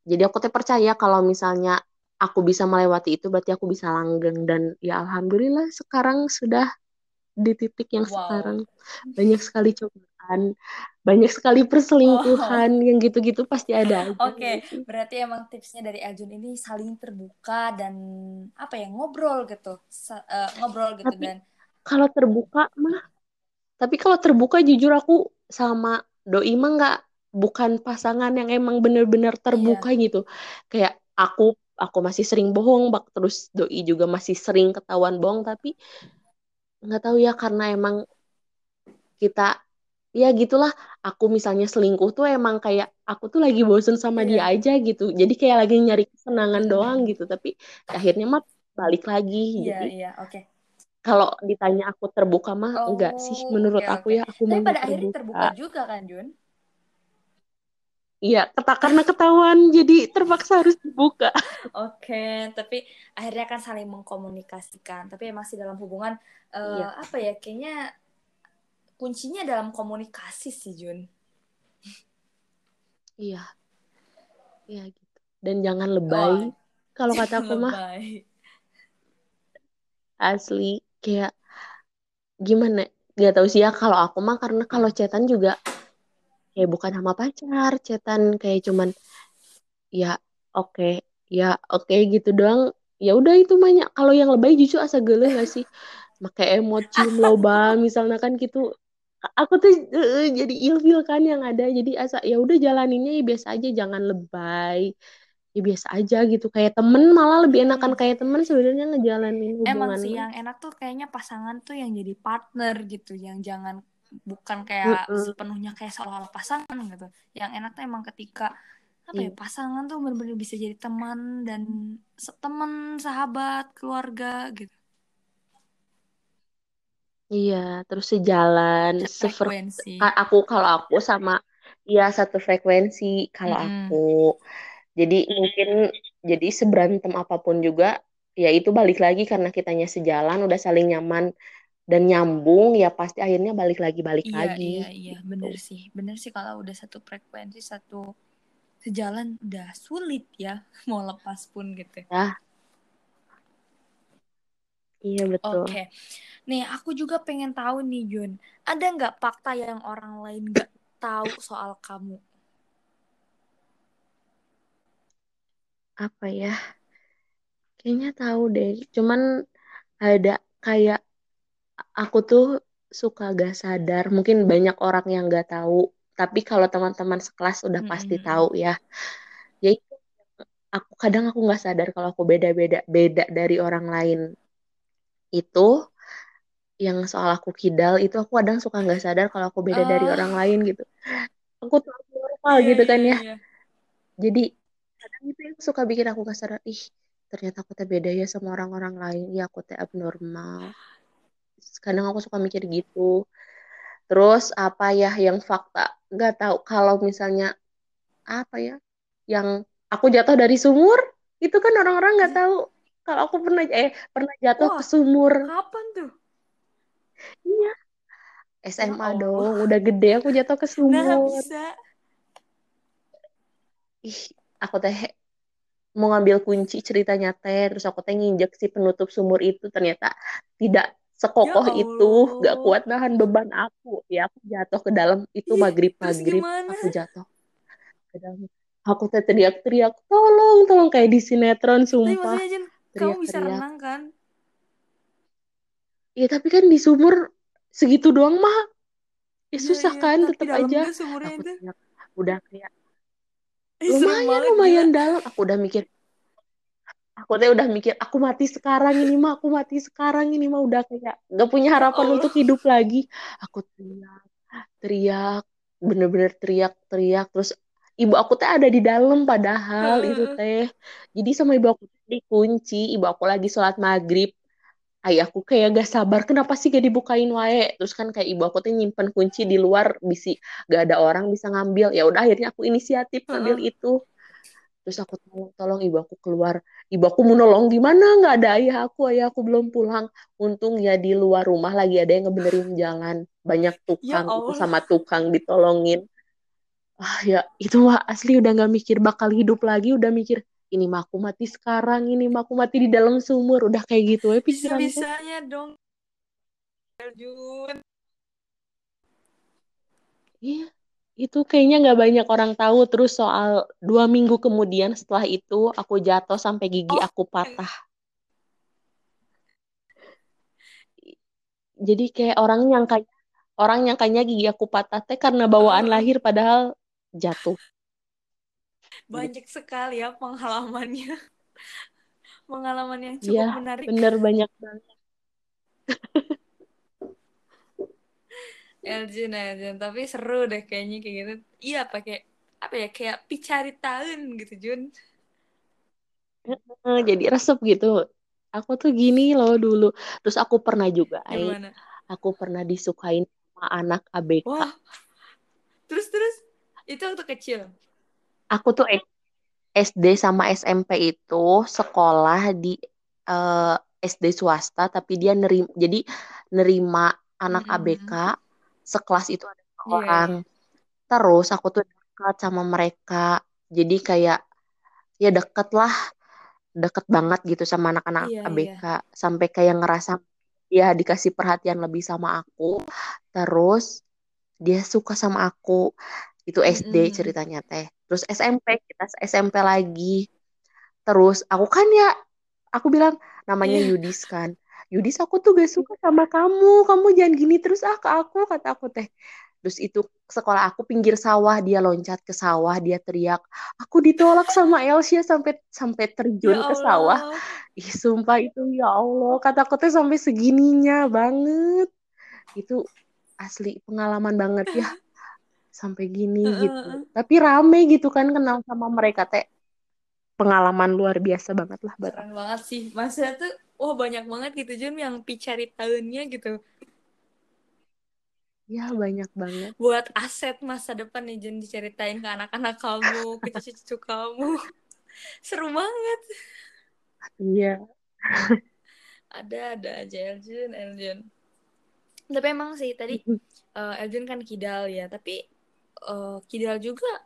jadi aku teh percaya kalau misalnya aku bisa melewati itu berarti aku bisa langgeng dan ya alhamdulillah sekarang sudah di titik yang Wow. sekarang. Banyak sekali cobaan banyak sekali perselingkuhan yang gitu-gitu pasti ada Oke, gak sih? berarti emang tipsnya dari Aljun ini saling terbuka dan apa ya ngobrol gitu, Sa- eh, ngobrol gitu Tapi- dan kalau terbuka mah tapi kalau terbuka jujur aku sama doi mah nggak bukan pasangan yang emang bener-bener terbuka gitu. Kayak aku aku masih sering bohong bak terus doi juga masih sering ketahuan bohong tapi nggak tahu ya karena emang kita ya gitulah aku misalnya selingkuh tuh emang kayak aku tuh lagi bosen sama Iya. dia aja gitu jadi kayak lagi nyari kesenangan Mm-mm. doang gitu tapi akhirnya mah balik lagi iya jadi iya oke. kalau ditanya aku terbuka mah Oh, enggak sih menurut oke, aku oke. ya aku Tapi pada nggak akhirnya terbuka juga kan Jun? Iya, kata karena ketahuan jadi terpaksa harus dibuka. Oke, tapi akhirnya kan saling mengkomunikasikan. Tapi masih dalam hubungan eh, Iya. apa ya? Kayaknya kuncinya dalam komunikasi sih Jun. Iya. Iya gitu. Dan jangan lebay. Oh, Kalau kata aku mah asli kayak gimana? Gak tahu sih ya kalau aku mah karena kalau chatan juga kayak bukan sama pacar, chatan kayak cuman ya oke, ya oke gitu doang. Ya udah itu banyak. Kalau yang lebay justru asa geuleuh gak sih? Pakai emot cium loba misalnya kan gitu. Aku tuh eh, jadi ilfil kan yang ada. Jadi asa ya udah jalaninnya ya biasa aja, jangan lebay. Ya biasa aja gitu. Kayak temen malah lebih enakan Hmm. kayak temen sebenarnya ngejalanin Emang hubungan sih mah. yang enak tuh kayaknya pasangan tuh yang jadi partner gitu, yang jangan bukan kayak sepenuhnya kayak seolah-olah pasangan gitu. Yang enak tuh emang ketika apa ya Iya. pasangan tuh bener-bener bisa jadi teman dan teman, sahabat, keluarga gitu. Iya, terus sejalan, sefer Frekuensi. a- aku kalau aku sama ya satu frekuensi kalau Mm-mm. aku. Jadi mungkin jadi seberantem apa pun juga ya itu balik lagi karena kitanya sejalan udah saling nyaman dan nyambung ya pasti akhirnya balik lagi balik Iya, lagi iya, iya, gitu. bener sih. Bener sih kalau udah satu frekuensi, satu sejalan udah sulit ya mau lepas pun gitu. Ya. Iya betul. Oke, nih aku juga pengen tahu nih Jun, ada nggak fakta yang orang lain nggak tahu soal kamu? apa ya kayaknya tahu deh cuman ada kayak aku tuh suka gak sadar. Mungkin banyak orang yang gak tahu. Tapi kalau teman-teman sekelas udah pasti tahu ya. Ya itu aku kadang aku nggak sadar kalau aku beda-beda beda dari orang lain. Itu yang soal aku kidal itu aku kadang suka nggak sadar kalau aku beda dari orang Oh, lain gitu. Aku tuh normal iya gitu iya kan ya. iya. jadi kadang itu yang suka bikin aku gak sadar. Ih ternyata aku teh beda ya sama orang-orang lain. Ya aku teh abnormal kadang aku suka mikir gitu. Terus apa ya yang fakta? Nggak tahu. Kalau misalnya apa ya yang aku jatuh dari sumur itu kan orang-orang nggak tahu. Kalau aku pernah eh pernah jatuh Wah, ke sumur. kapan tuh? iya. Ya SMA Allah. dong udah gede aku jatuh ke Nah, sumur. bisa. ih aku teh mau ngambil kunci ceritanya teh terus aku teh nginjek si penutup sumur itu ternyata tidak Ya sekokoh itu gak kuat nahan beban aku. Ya aku jatuh ke dalam itu Ih, maghrib maghrib aku jatuh ke dalam. Aku teriak-teriak tolong tolong kayak di sinetron Tapi sumpah. maksudnya Jen, kamu bisa teriak-teriak. renang kan? ya tapi kan di sumur segitu doang mah. Ya Iya, susah iya. kan Tapi tetap aja. aku teriak udah kayak lumayan lumayan dalam aku udah mikir aku teh udah mikir aku mati sekarang ini mah aku mati sekarang ini mah udah kayak gak punya Ya harapan Allah. untuk hidup lagi. Aku teriak teriak bener-bener teriak-teriak terus ibu aku teh ada di dalam padahal itu Heeh. teh. Jadi sama ibu aku dikunci. Ibu aku lagi sholat maghrib. Ayahku kayak gak sabar kenapa sih gak dibukain wae? Terus kan kayak ibu aku tuh nyimpen kunci di luar bisi gak ada orang bisa ngambil. Ya udah akhirnya aku inisiatif ngambil Heeh. itu terus aku tolong tolong ibu aku keluar. Ibu aku mau nolong gimana? Nggak ada ayah aku ayah aku belum pulang. Untung ya di luar rumah lagi ada yang ngebenerin jalan. Banyak Ya tukang itu Allah. sama tukang ditolongin. Ah ya itu mah asli udah nggak mikir bakal hidup lagi udah mikir ini mah aku mati sekarang ini mah aku mati di dalam sumur. Udah kayak gitu ya pikiran teh Bisa-bisanya dong, Jun. iya itu kayaknya nggak banyak orang tahu terus soal dua minggu kemudian setelah itu aku jatuh sampai gigi Oh, aku patah jadi kayak orang nyangka orang nyangkanya gigi aku patah teh karena bawaan heeh. lahir padahal jatuh. Banyak sekali ya pengalamannya. Pengalaman yang Iya, cukup menarik. bener banyak banget. Elgin, Elgin. Tapi seru deh kayaknya kayak gitu. Iya, pakai apa ya kayak picari tahun gitu, Jun. Jadi resep gitu. Aku tuh gini loh dulu. Terus aku pernah juga, Gimana? aku pernah disukain sama anak ABK. Wah, terus terus itu waktu kecil. Aku tuh SD sama SMP itu sekolah di eh, SD swasta, tapi dia nerima, jadi nerima anak ABK Mm-mm. Sekelas itu ada Iya, orang. Terus aku tuh dekat sama mereka. Jadi kayak ya deket lah, deket banget gitu sama anak-anak iya. ABK. Sampai kayak ngerasa ya dikasih perhatian lebih sama aku. Terus dia suka sama aku. Itu SD Mm-mm. ceritanya teh. Terus SMP kita SMP lagi. Terus aku kan ya aku bilang namanya Iya. Yudis kan. Yudis aku tuh gak suka sama kamu. Kamu jangan gini terus ah ke aku kata aku teh. Terus itu sekolah aku pinggir sawah, dia loncat ke sawah, dia teriak, aku ditolak sama Elsia sampai sampai Ya terjun ke sawah. Ih, sumpah itu ya Allah, kata aku teh sampai segininya banget. Itu asli pengalaman banget ya, sampai gini gitu. Tapi rame gitu kan kenal sama mereka teh. Pengalaman luar biasa banget lah buat banget sih. Maksudnya tuh, wah banyak banget gitu Jun yang picari tahunnya gitu. Ya banyak banget. Buat aset masa depan nih Jun diceritain ke anak-anak kamu, ke cucu-cucu kamu. Seru banget. Iya. Ada, ada aja Eljun, Eljun. Tapi emang sih tadi eh, Eljun kan kidal ya, tapi eh, kidal juga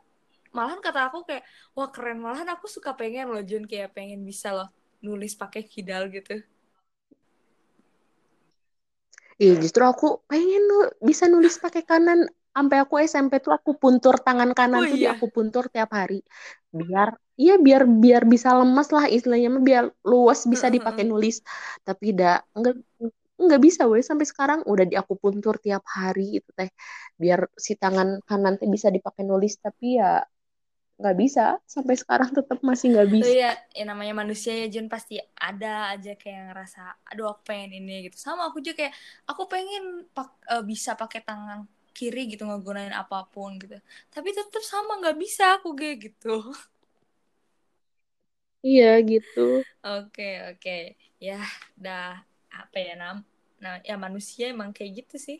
malahan kata aku kayak wah keren malahan aku suka pengen loh Jun kayak pengen bisa loh nulis pakai kidal gitu. Iya justru aku pengen nu bisa nulis pakai kanan. Sampai aku SMP tuh aku puntur tangan kanan Oh tuh iya. aku puntur tiap hari. Biar iya biar biar bisa lemas lah istilahnya biar luas bisa dipakai nulis tapi tidak enggak enggak bisa weh sampai sekarang udah di aku puntur tiap hari itu teh biar si tangan kanan teh bisa dipakai nulis tapi ya nggak bisa sampai sekarang tetap masih nggak bisa. Oh iya, ya namanya manusia ya Jun pasti ada aja kayak ngerasa aduh aku pengen ini gitu. Sama aku juga kayak aku pengen pak, uh, bisa pakai tangan kiri gitu ngegunain apa pun gitu. Tapi tetap sama nggak bisa aku kayak gitu. Iya gitu. Oke oke ya dah apa ya nam nah ya manusia emang kayak gitu sih.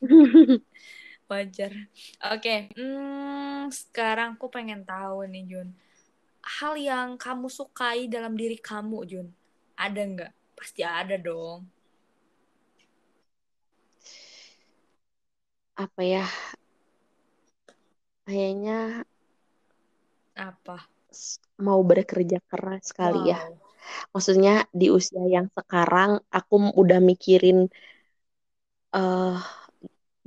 wajar oke okay. hmm, sekarang aku pengen tahu nih Jun hal yang kamu sukai dalam diri kamu Jun ada nggak pasti ada dong apa ya kayaknya apa mau bekerja keras kali ya. wow. ya maksudnya di usia yang sekarang aku udah mikirin uh,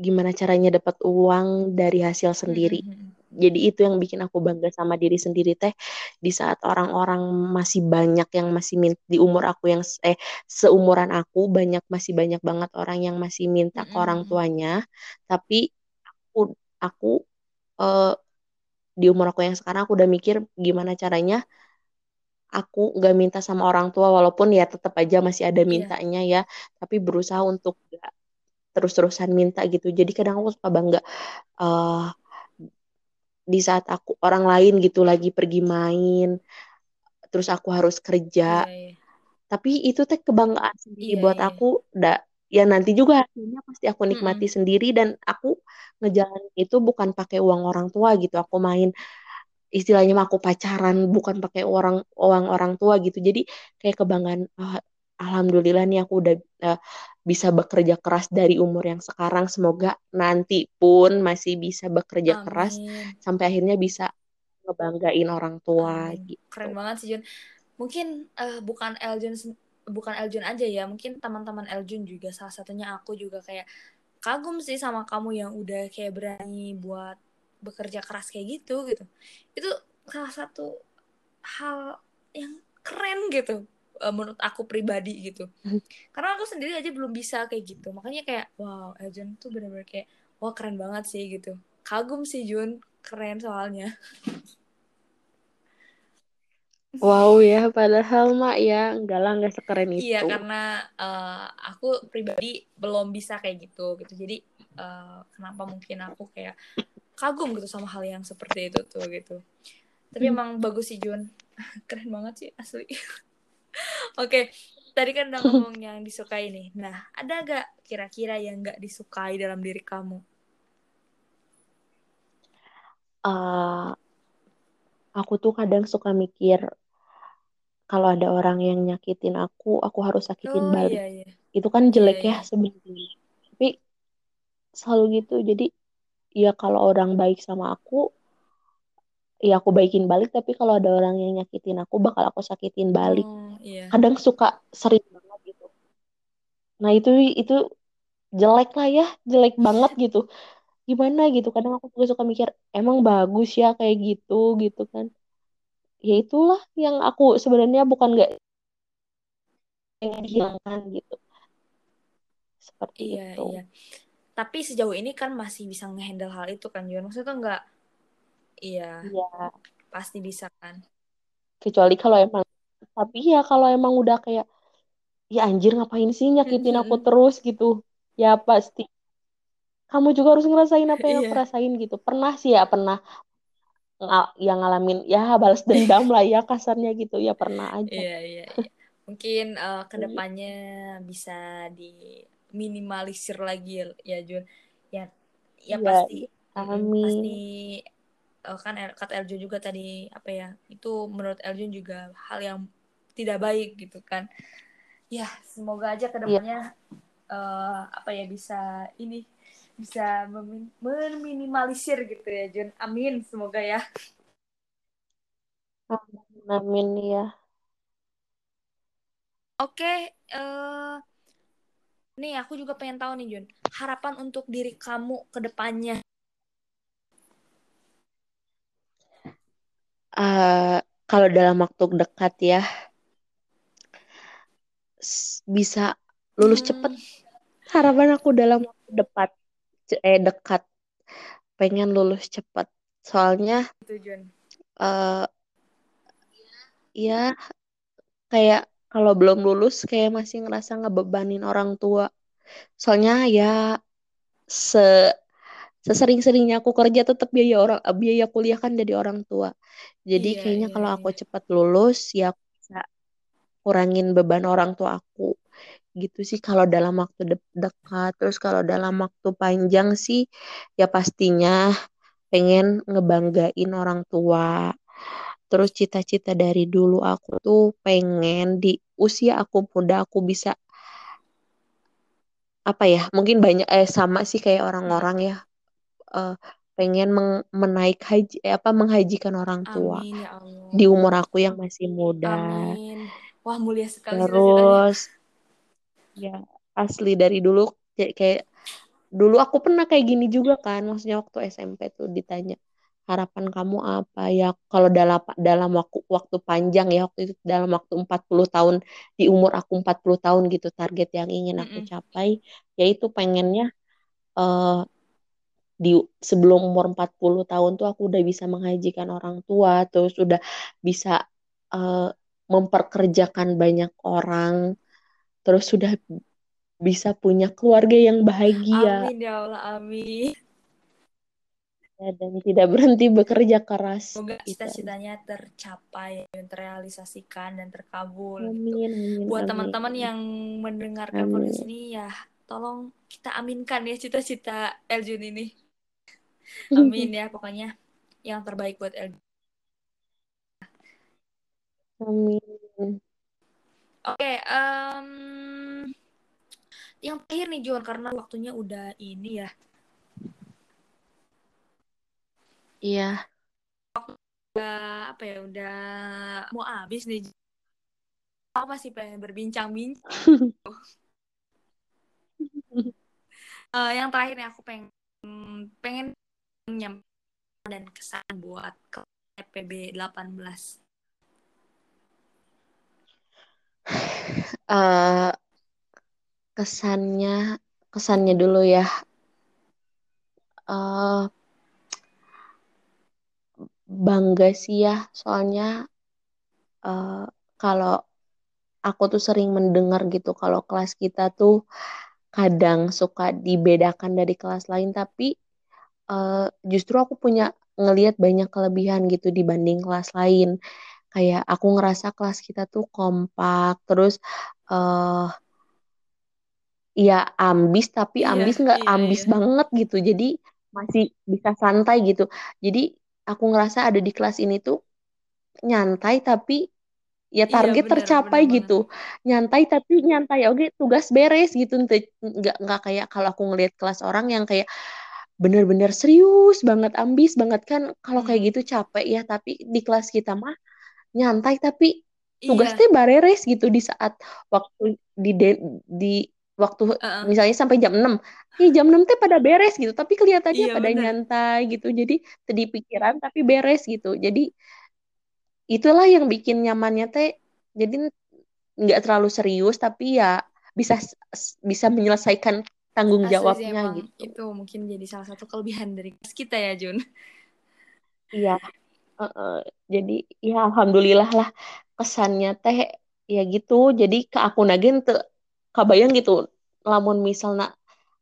gimana caranya dapat uang dari hasil sendiri. Mm -hmm. Jadi itu yang bikin aku bangga sama diri sendiri teh di saat orang-orang masih banyak yang masih minta di umur aku yang eh seumuran aku banyak masih banyak banget orang yang masih minta mm -hmm. ke orang tuanya, tapi aku aku uh, di umur aku yang sekarang aku udah mikir gimana caranya aku nggak minta sama orang tua walaupun ya tetap aja masih ada iya. mintanya yeah. ya, tapi berusaha untuk gak terus-terusan minta gitu jadi kadang aku suka bangga uh, di saat aku orang lain gitu lagi pergi main terus aku harus kerja yeah, yeah. tapi itu teh kebanggaan sendiri yeah, buat yeah. aku da ya nanti juga hasilnya pasti aku nikmati mm -hmm. sendiri dan aku ngejalan itu bukan pakai uang orang tua gitu aku main istilahnya aku pacaran bukan pakai orang uang orang tua gitu jadi kayak kebanggaan oh, alhamdulillah nih aku udah uh, bisa bekerja keras dari umur yang sekarang semoga nanti pun masih bisa bekerja Amin. keras sampai akhirnya bisa ngebanggain orang tua Amin. gitu. Keren banget sih Jun. Mungkin uh, bukan Eljun bukan Eljun aja ya, mungkin teman-teman Eljun juga salah satunya aku juga kayak kagum sih sama kamu yang udah kayak berani buat bekerja keras kayak gitu gitu. Itu salah satu hal yang keren gitu uh, menurut aku pribadi gitu hmm. karena aku sendiri aja belum bisa kayak gitu makanya kayak wow Eljon tuh bener-bener kayak wah keren banget sih gitu kagum sih Jun keren soalnya Wow ya, padahal mak ya enggak lah enggak sekeren itu. Iya karena uh, aku pribadi belum bisa kayak gitu gitu. Jadi uh, kenapa mungkin aku kayak kagum gitu sama hal yang seperti itu tuh gitu. Tapi hmm. emang bagus sih Jun, keren banget sih asli. Oke, tadi kan udah ngomong yang disukai nih. Nah, ada gak kira-kira yang gak disukai dalam diri kamu? Uh, aku tuh kadang suka mikir kalau ada orang yang nyakitin aku, aku harus sakitin oh, balik. Iya, iya. Itu kan jelek iya, ya iya. sebenarnya. Tapi selalu gitu. Jadi ya kalau orang baik sama aku, ya aku baikin balik tapi kalau ada orang yang nyakitin aku bakal aku sakitin balik. Oh, iya. kadang suka sering banget gitu. Nah itu itu jelek lah ya jelek banget gitu. Gimana gitu kadang aku juga suka mikir emang bagus ya kayak gitu gitu kan. Ya itulah yang aku sebenarnya bukan nggak pengen dihilangkan gitu. Seperti iya, itu. iya. tapi sejauh ini kan masih bisa ngehandle hal itu kan Juan maksudnya nggak Iya. Iya. Pasti bisa kan. Kecuali kalau emang tapi ya kalau emang udah kayak ya anjir ngapain sih nyakitin aku terus gitu. Ya pasti kamu juga harus ngerasain apa yang aku iya. rasain gitu. Pernah sih ya, pernah ng yang ngalamin ya balas dendam lah ya kasarnya gitu ya pernah aja. Iya, iya, iya. Mungkin uh, ke depannya bisa diminimalisir lagi ya Jun. Ya ya, ya pasti Amin. pasti uh, kan kata Eljun juga tadi apa ya itu menurut Eljun juga hal yang tidak baik gitu kan. Ya semoga aja ke depannya yeah. uh, apa ya bisa ini bisa meminimalisir gitu ya Jun. Amin semoga ya. Amin ya oke okay, uh, eh, nih aku juga pengen tahu nih Jun. Harapan untuk diri kamu ke depannya uh, kalau dalam waktu dekat ya bisa lulus hmm. cepet. Harapan aku dalam waktu dekat eh dekat pengen lulus cepet. Soalnya uh, ya kayak kalau belum lulus kayak masih ngerasa ngebebanin orang tua. Soalnya ya se sesering-seringnya aku kerja tetap biaya orang biaya kuliah kan dari orang tua. Jadi iya, kayaknya iya, kalau iya. aku cepat lulus ya aku bisa. kurangin beban orang tua aku. Gitu sih kalau dalam waktu de dekat. Terus kalau dalam waktu panjang sih ya pastinya pengen ngebanggain orang tua. Terus cita-cita dari dulu aku tuh pengen di usia aku muda aku bisa apa ya mungkin banyak eh sama sih kayak orang-orang ya uh, pengen meng, menaik haji eh, apa menghajikan orang tua Amin, ya Allah. di umur aku yang masih muda. Amin. Wah mulia sekali Terus ya asli dari dulu kayak, kayak dulu aku pernah kayak gini juga kan maksudnya waktu SMP tuh ditanya harapan kamu apa ya kalau dalam dalam waktu waktu panjang ya waktu itu dalam waktu 40 tahun di umur aku 40 tahun gitu target yang ingin aku mm -mm. capai yaitu pengennya uh, di sebelum umur 40 tahun tuh aku udah bisa menghajikan orang tua terus udah bisa uh, memperkerjakan banyak orang terus sudah bisa punya keluarga yang bahagia. Amin ya Allah, amin. Ya, dan tidak berhenti bekerja keras. Semoga gitu. cita-citanya tercapai dan terrealisasikan dan terkabul. Amin, gitu. amin, Buat teman-teman yang mendengarkan podcast ini ya, tolong kita aminkan ya cita-cita Eljun ini. Amin ya pokoknya yang terbaik buat El. Amin. Oke, okay, um, yang terakhir nih John karena waktunya udah ini ya. Iya. Udah apa ya udah mau habis nih. Aku masih pengen berbincang-bincang. uh, yang terakhir nih aku pengen pengen dan kesan buat EPB 18? Uh, kesannya kesannya dulu ya uh, bangga sih ya soalnya uh, kalau aku tuh sering mendengar gitu kalau kelas kita tuh kadang suka dibedakan dari kelas lain tapi uh, justru aku punya ngelihat banyak kelebihan gitu dibanding kelas lain. Kayak aku ngerasa kelas kita tuh kompak, terus uh, ya ambis tapi iya, ambis nggak iya, ambis iya. banget gitu. Jadi masih bisa santai gitu. Jadi aku ngerasa ada di kelas ini tuh nyantai tapi ya iya, target iya, bener, tercapai bener gitu banget. nyantai tapi nyantai oke tugas beres gitu nggak nggak kayak kalau aku ngelihat kelas orang yang kayak bener-bener serius banget ambis banget kan kalau kayak hmm. gitu capek ya tapi di kelas kita mah nyantai tapi tugasnya iya. bareres gitu di saat waktu di de, di waktu uh -uh. misalnya sampai jam 6 ya jam 6 teh pada beres gitu tapi kelihatannya iya, pada bener. nyantai gitu jadi tadi pikiran tapi beres gitu jadi itulah yang bikin nyamannya teh jadi nggak terlalu serius tapi ya bisa bisa menyelesaikan tanggung Asli jawabnya sih, gitu. Itu mungkin jadi salah satu kelebihan dari kita ya Jun. Iya. Uh, uh, jadi ya alhamdulillah lah kesannya teh ya gitu. Jadi ke aku nagen tuh kabayang gitu. Lamun misalnya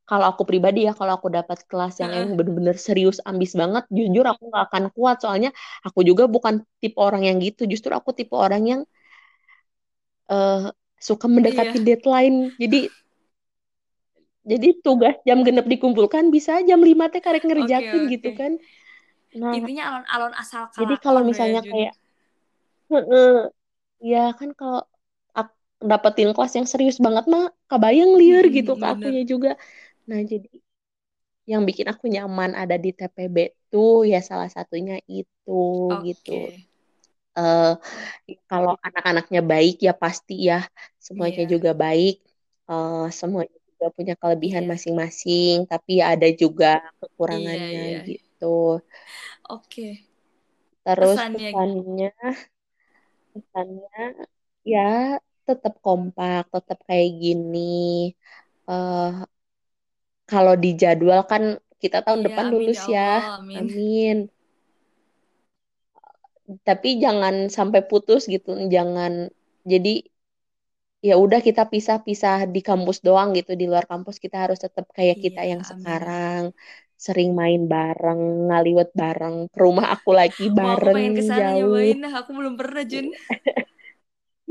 kalau aku pribadi ya kalau aku dapat kelas yang uh. bener-bener serius ambis banget jujur aku gak akan kuat soalnya aku juga bukan tipe orang yang gitu justru aku tipe orang yang uh, suka mendekati iya. deadline jadi jadi tugas jam genep dikumpulkan bisa jam lima teh karek ngerjakin okay, okay. gitu kan nah intinya alon-alon asal jadi kalau misalnya ya, kayak ya kan kalau dapetin kelas yang serius banget mah kebayang liar hmm, gitu ke akunya juga nah jadi yang bikin aku nyaman ada di TPB tuh ya salah satunya itu okay. gitu uh, kalau anak-anaknya baik ya pasti ya semuanya yeah. juga baik uh, semuanya juga punya kelebihan iya. masing-masing, yeah. tapi ada juga kekurangannya yeah, yeah. gitu. Oke. Okay. Terus Pesannya. pesannya, pesannya ya tetap kompak, tetap kayak gini. eh kalau di jadwal kan kita tahun Iya, depan amin lulus ya ya. Allah, amin. Amin. Tapi jangan sampai putus gitu, jangan jadi ya udah kita pisah-pisah di kampus doang gitu, di luar kampus kita harus tetap kayak kita Iya, yang amin. sekarang, sering main bareng, ngaliwet bareng, ke rumah aku lagi aku bareng pengen ke sana jauh. nyobain, nah aku belum pernah, Jun.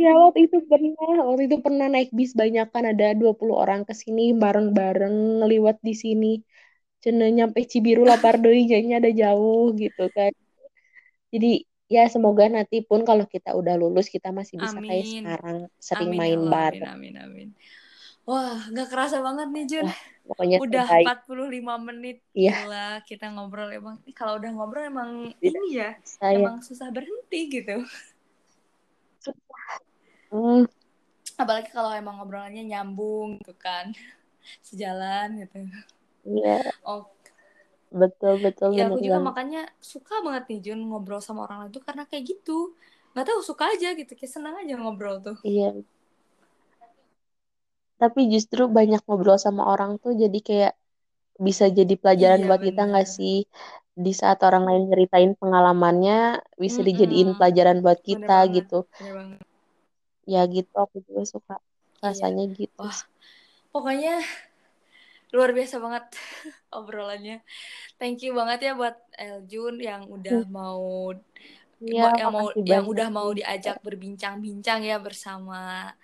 Ya waktu itu pernah, waktu itu pernah naik bis banyak kan ada 20 orang ke sini bareng-bareng ngeliwat di sini. Cuma nyampe Cibiru lapar doi jadinya ada jauh gitu kan. Jadi ya semoga nanti pun kalau kita udah lulus kita masih bisa kayak sekarang sering Amin main Allah, amin, bareng. amin, amin. Wah, nggak kerasa banget nih, Jun. Wah, pokoknya Udah terbaik. 45 menit. Iya. Gila, kita ngobrol emang. Kalau udah ngobrol emang Tidak ini ya, Saya emang susah berhenti gitu. hmm, Apalagi kalau emang ngobrolannya nyambung gitu kan. Sejalan gitu. iya Oh, betul betul ya bener aku juga banget. makanya suka banget nih Jun ngobrol sama orang lain tuh karena kayak gitu. Nggak tahu suka aja gitu, kayak senang aja ngobrol tuh. Iya. Tapi justru banyak ngobrol sama orang tuh jadi kayak bisa jadi pelajaran Iya buat kita nggak bener. sih? Di saat orang lain nyeritain pengalamannya, bisa dijadiin Mm-mm. pelajaran buat Bener kita banget, gitu. bener banget. Ya gitu, aku juga suka Iya. rasanya gitu. Wah, pokoknya luar biasa banget obrolannya. Thank you banget ya buat Eljun yang udah mau Iya, yang mau makasih yang banyak udah mau diajak berbincang-bincang ya bersama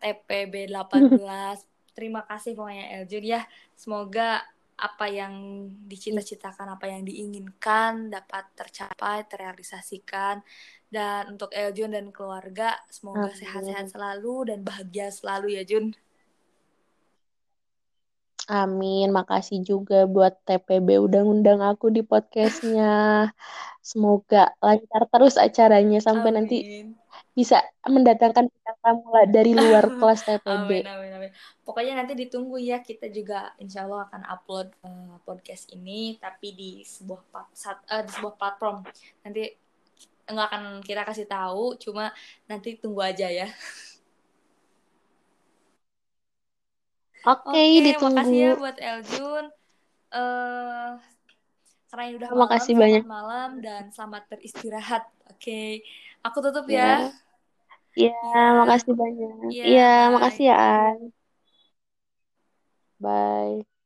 TPB 18. Terima kasih pokoknya Eljun ya. Semoga apa yang dicita-citakan, apa yang diinginkan dapat tercapai, terrealisasikan. Dan untuk Eljun dan keluarga, semoga sehat-sehat selalu dan bahagia selalu ya Jun. Amin, makasih juga buat TPB udah ngundang aku di podcastnya. Semoga lancar terus acaranya sampai nanti Amin. bisa mendatangkan bintang tamu dari luar kelas TPB. Amin, amin, amin. Pokoknya nanti ditunggu ya, kita juga insya Allah akan upload uh, podcast ini, tapi di sebuah sat, uh, di sebuah platform. Nanti nggak akan kita kasih tahu, cuma nanti tunggu aja ya. Oke, Oke, ditunggu. makasih ya buat Eljun. Uh, karena ini udah Terima malam, kasih selamat banyak. malam dan selamat beristirahat. Oke, aku tutup Ya. ya. Iya, Ya. makasih banyak. Iya, Iya, bye. makasih ya, An. Bye.